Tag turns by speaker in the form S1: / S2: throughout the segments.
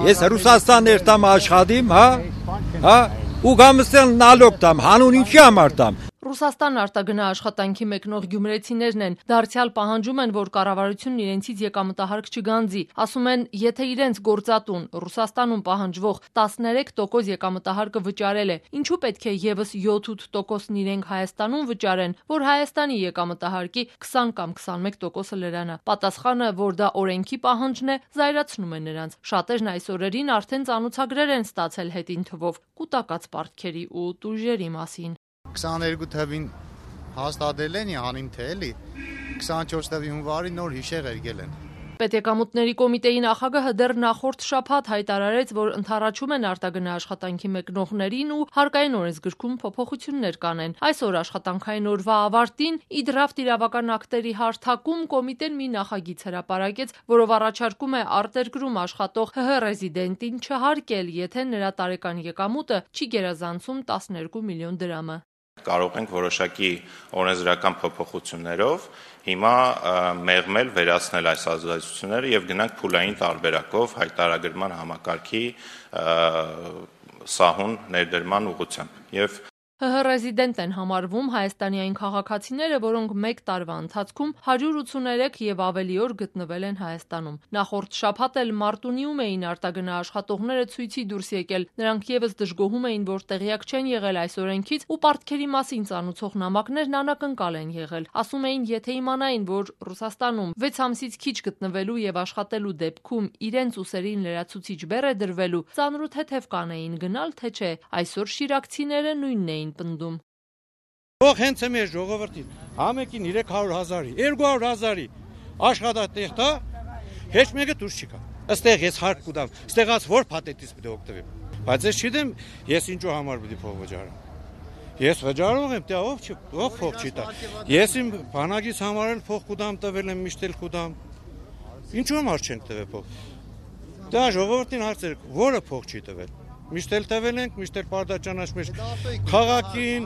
S1: Ես Ռուսաստան երթամ աշխատիմ, հա? Հա? Ու գամստել նալոգ տամ, հանուն ինչի համար տամ։
S2: Ռուսաստան արտագնա աշխատանքի մեկնող գյումրեցիներն են դարձյալ պահանջում են, որ կառավարությունն իրենցից եկամտահարկ չգանձի։ Ասում են, եթե իրենց գործատուն Ռուսաստանում պահանջվող 13% եկամտահարկը վճարել է, ինչու պետք է եւս 7-8%-ն իրենք Հայաստանում վճարեն, որ Հայաստանի եկամտահարկի 20 կամ 21%-ը լրանա։ Պատասխանը, որ դա օրենքի պահանջն է, զայրացնում է նրանց։ Շատերն այս օրերին արդեն ծանոթագրեր են ստացել հետին թվով կൂട്ടակած պարտքերի ու տուժերի մասին։
S3: 22 թվին հաստատել են հանին թե էլի 24 թվի հունվարի նոր հիշեղ եկել են
S2: Պետեկամուտների կոմիտեի նախագահը դեռ նախորդ շաբաթ հայտարարեց, որ ընթառաջում են արտագնա աշխատանքի մեկնողներին ու հարկային օրենսգրքում փոփոխություններ կանեն։ Այսօր աշխատանքային օրվա ավարտին իդրաֆտ իրավական ակտերի հարթակում կոմիտեն մի նախագիծ հրապարակեց, որով առաջարկում է արտերկրում աշխատող ՀՀ ռեզիդենտին չհարկել, եթե նրա տարեկան եկամուտը չի գերազանցում 12 միլիոն դրամը
S4: կարող ենք որոշակի օրենսդրական փոփոխություններով հիմա մեղմել վերացնել այս ազդեցությունները եւ գնանք փուլային տարբերակով հայտարարագրման համակարգի սահուն ներդրման ուղղությամբ եւ
S2: ՀՀ ռեզիդենտ են համարվում Հայաստանի այն քաղաքացիները, որոնք 1 տարվա ընթացքում 183 եւ ավելի օր գտնվել են Հայաստանում։ Նախորդ շաբաթ էլ Մարտունիում էին արտագնա աշխատողները ցույցի դուրս եկել։ Նրանք եւս դժգոհում էին, որ տեղյակ չեն եղել այս օրենքից ու պարտքերի մասին ծանուցող նամակներն անակնկալ են եղել։ Ասում էին, եթե իմանային, որ Ռուսաստանում 6 ամսից քիչ գտնվելու եւ աշխատելու դեպքում իրենց ուսերին լրացուցիչ բեռ է դրվելու, ծանրու թեթև կանեին գնալ, թե չէ։ Այսօր շիրակցիները նույնն էին էին պնդում։
S5: Ող հենց է մեր ժողովրդին, համեկին 300 հազարի, 200 հազարի աշխատատեղ տա, հեչ մեկը դուրս չկա։ Աստեղ ես հարկ կուտամ, ստեղած որ փաթեթից է օգտվեմ։ Բայց ես չգիտեմ, ես ինչու համար է փող վճարեմ։ Ես վճարող եմ, դա ով չի, ով փող չի տա։ Ես իմ բանակից համար էլ փող կուտամ տվել եմ, միշտ էլ կուտամ։ Ինչու համար չենք տվել փող։ Դա ժողովրդին հարցեր, որը փող չի տվել միշտ էլ տվել ենք, միշտ էլ բարդաճանաչ մեր քաղաքին,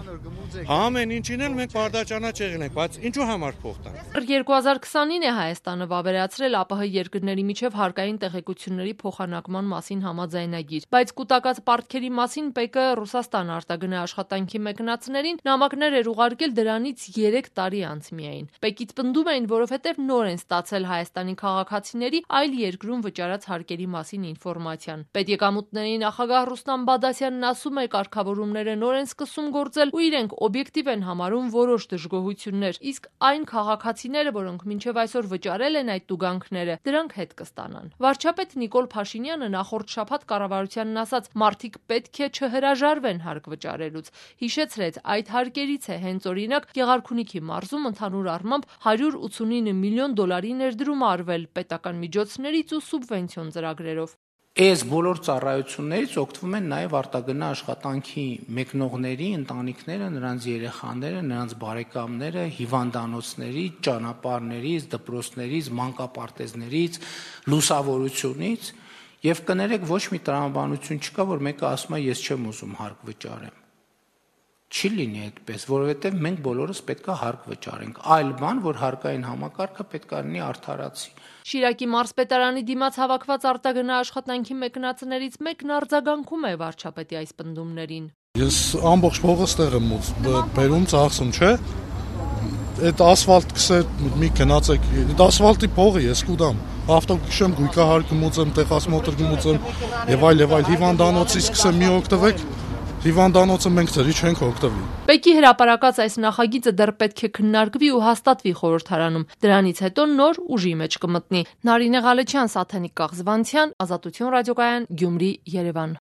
S5: ամեն ինչին էլ մենք բարդաճանաչ եղել ենք, բայց ինչու համար փող տան։
S2: 2029-ին է Հայաստանը վավերացրել ԱՊՀ երկրների միջև հարկային տեղեկությունների փոխանակման մասին համաձայնագիր, բայց կൂട്ടակած պարտքերի մասին ՊԿ Ռուսաստան արտագնա աշխատանքի մեկնածներին նամակներ էր ուղարկել դրանից 3 տարի անց միայն։ ՊԿ-ից պնդում էին, որովհետև նոր են ստացել Հայաստանի քաղաքացիների այլ երկրում վճարած հարկերի մասին ինֆորմացիան։ Պետեկամուտների նախագահ Ռուստամ Բադասյանն ասում է, կարգավորումները նոր են սկսում գործել ու իրենք օբյեկտիվ են համարում որոշ դժգոհություններ, իսկ այն քաղաքացիները, որոնք մինչև այսօր վճարել են այդ տուգանքները, դրանք հետ կստանան։ Վարչապետ Նիկոլ Փաշինյանը նախորդ շաբաթ կառավարությանն ասաց, մարդիկ պետք է չհրաժարվեն հարկ վճարելուց։ Հիշեցրեց, այդ հարկերից է հենց օրինակ Գեղարքունիքի մարզում ընդհանուր առմամբ 189 միլիոն դոլարի ներդրում արվել պետական միջոցներից ու սուբվենցիոն ծրագրերով։
S6: Այս բոլոր ծառայություններից օգտվում են նաև արտագնա աշխատանքի մեկնողների ընտանիքները, նրանց երեխաները, նրանց բարեկամները, հիվանդանոցներից, ճանապարհներից, դպրոցներից, մանկապարտեզներից, լուսավորությունից եւ կներեք ոչ մի տրամաբանություն չկա, որ մեկը ասում է ես չեմ ուզում հարկ վճարեմ չի լինի այդպես, որովհետև մենք բոլորս պետքա հարկ վճարենք։ Այլ բան, որ հարկային համակարգը պետքա լինի արդարացի։
S2: Շիրակի մարզպետարանի դիմաց հավաքված արտագնա աշխատանքի մեկնածներից մեկն արձագանքում է վարչապետի այս պնդումներին։
S7: Ես ամբողջ փողը ստեղ եմ բերում ծախսում, չէ՞։ Այդ ասֆալտ կսե մի գնացեք, այդ ասֆալտի փողը ես կուտամ ավտոկշեմ գույքահար կմուծեմ, տեղասմոթր կմուծեմ եւ այլ եւ այլ հիվանդանոցից սկսեմ մի օգտվեք հիվանդանոցը մենք ծրի չենք օգտվի։
S2: Պեկի հրապարակած այս նախագիծը դեռ պետք է քննարկվի ու հաստատվի խորհրդարանում։ Դրանից հետո նոր ուժի մեջ կմտնի։ Նարինե Ղալեչյան, Սաթենիկ Կաղզվանցյան, Ազատություն ռադիոկայան, Գյումրի, Երևան։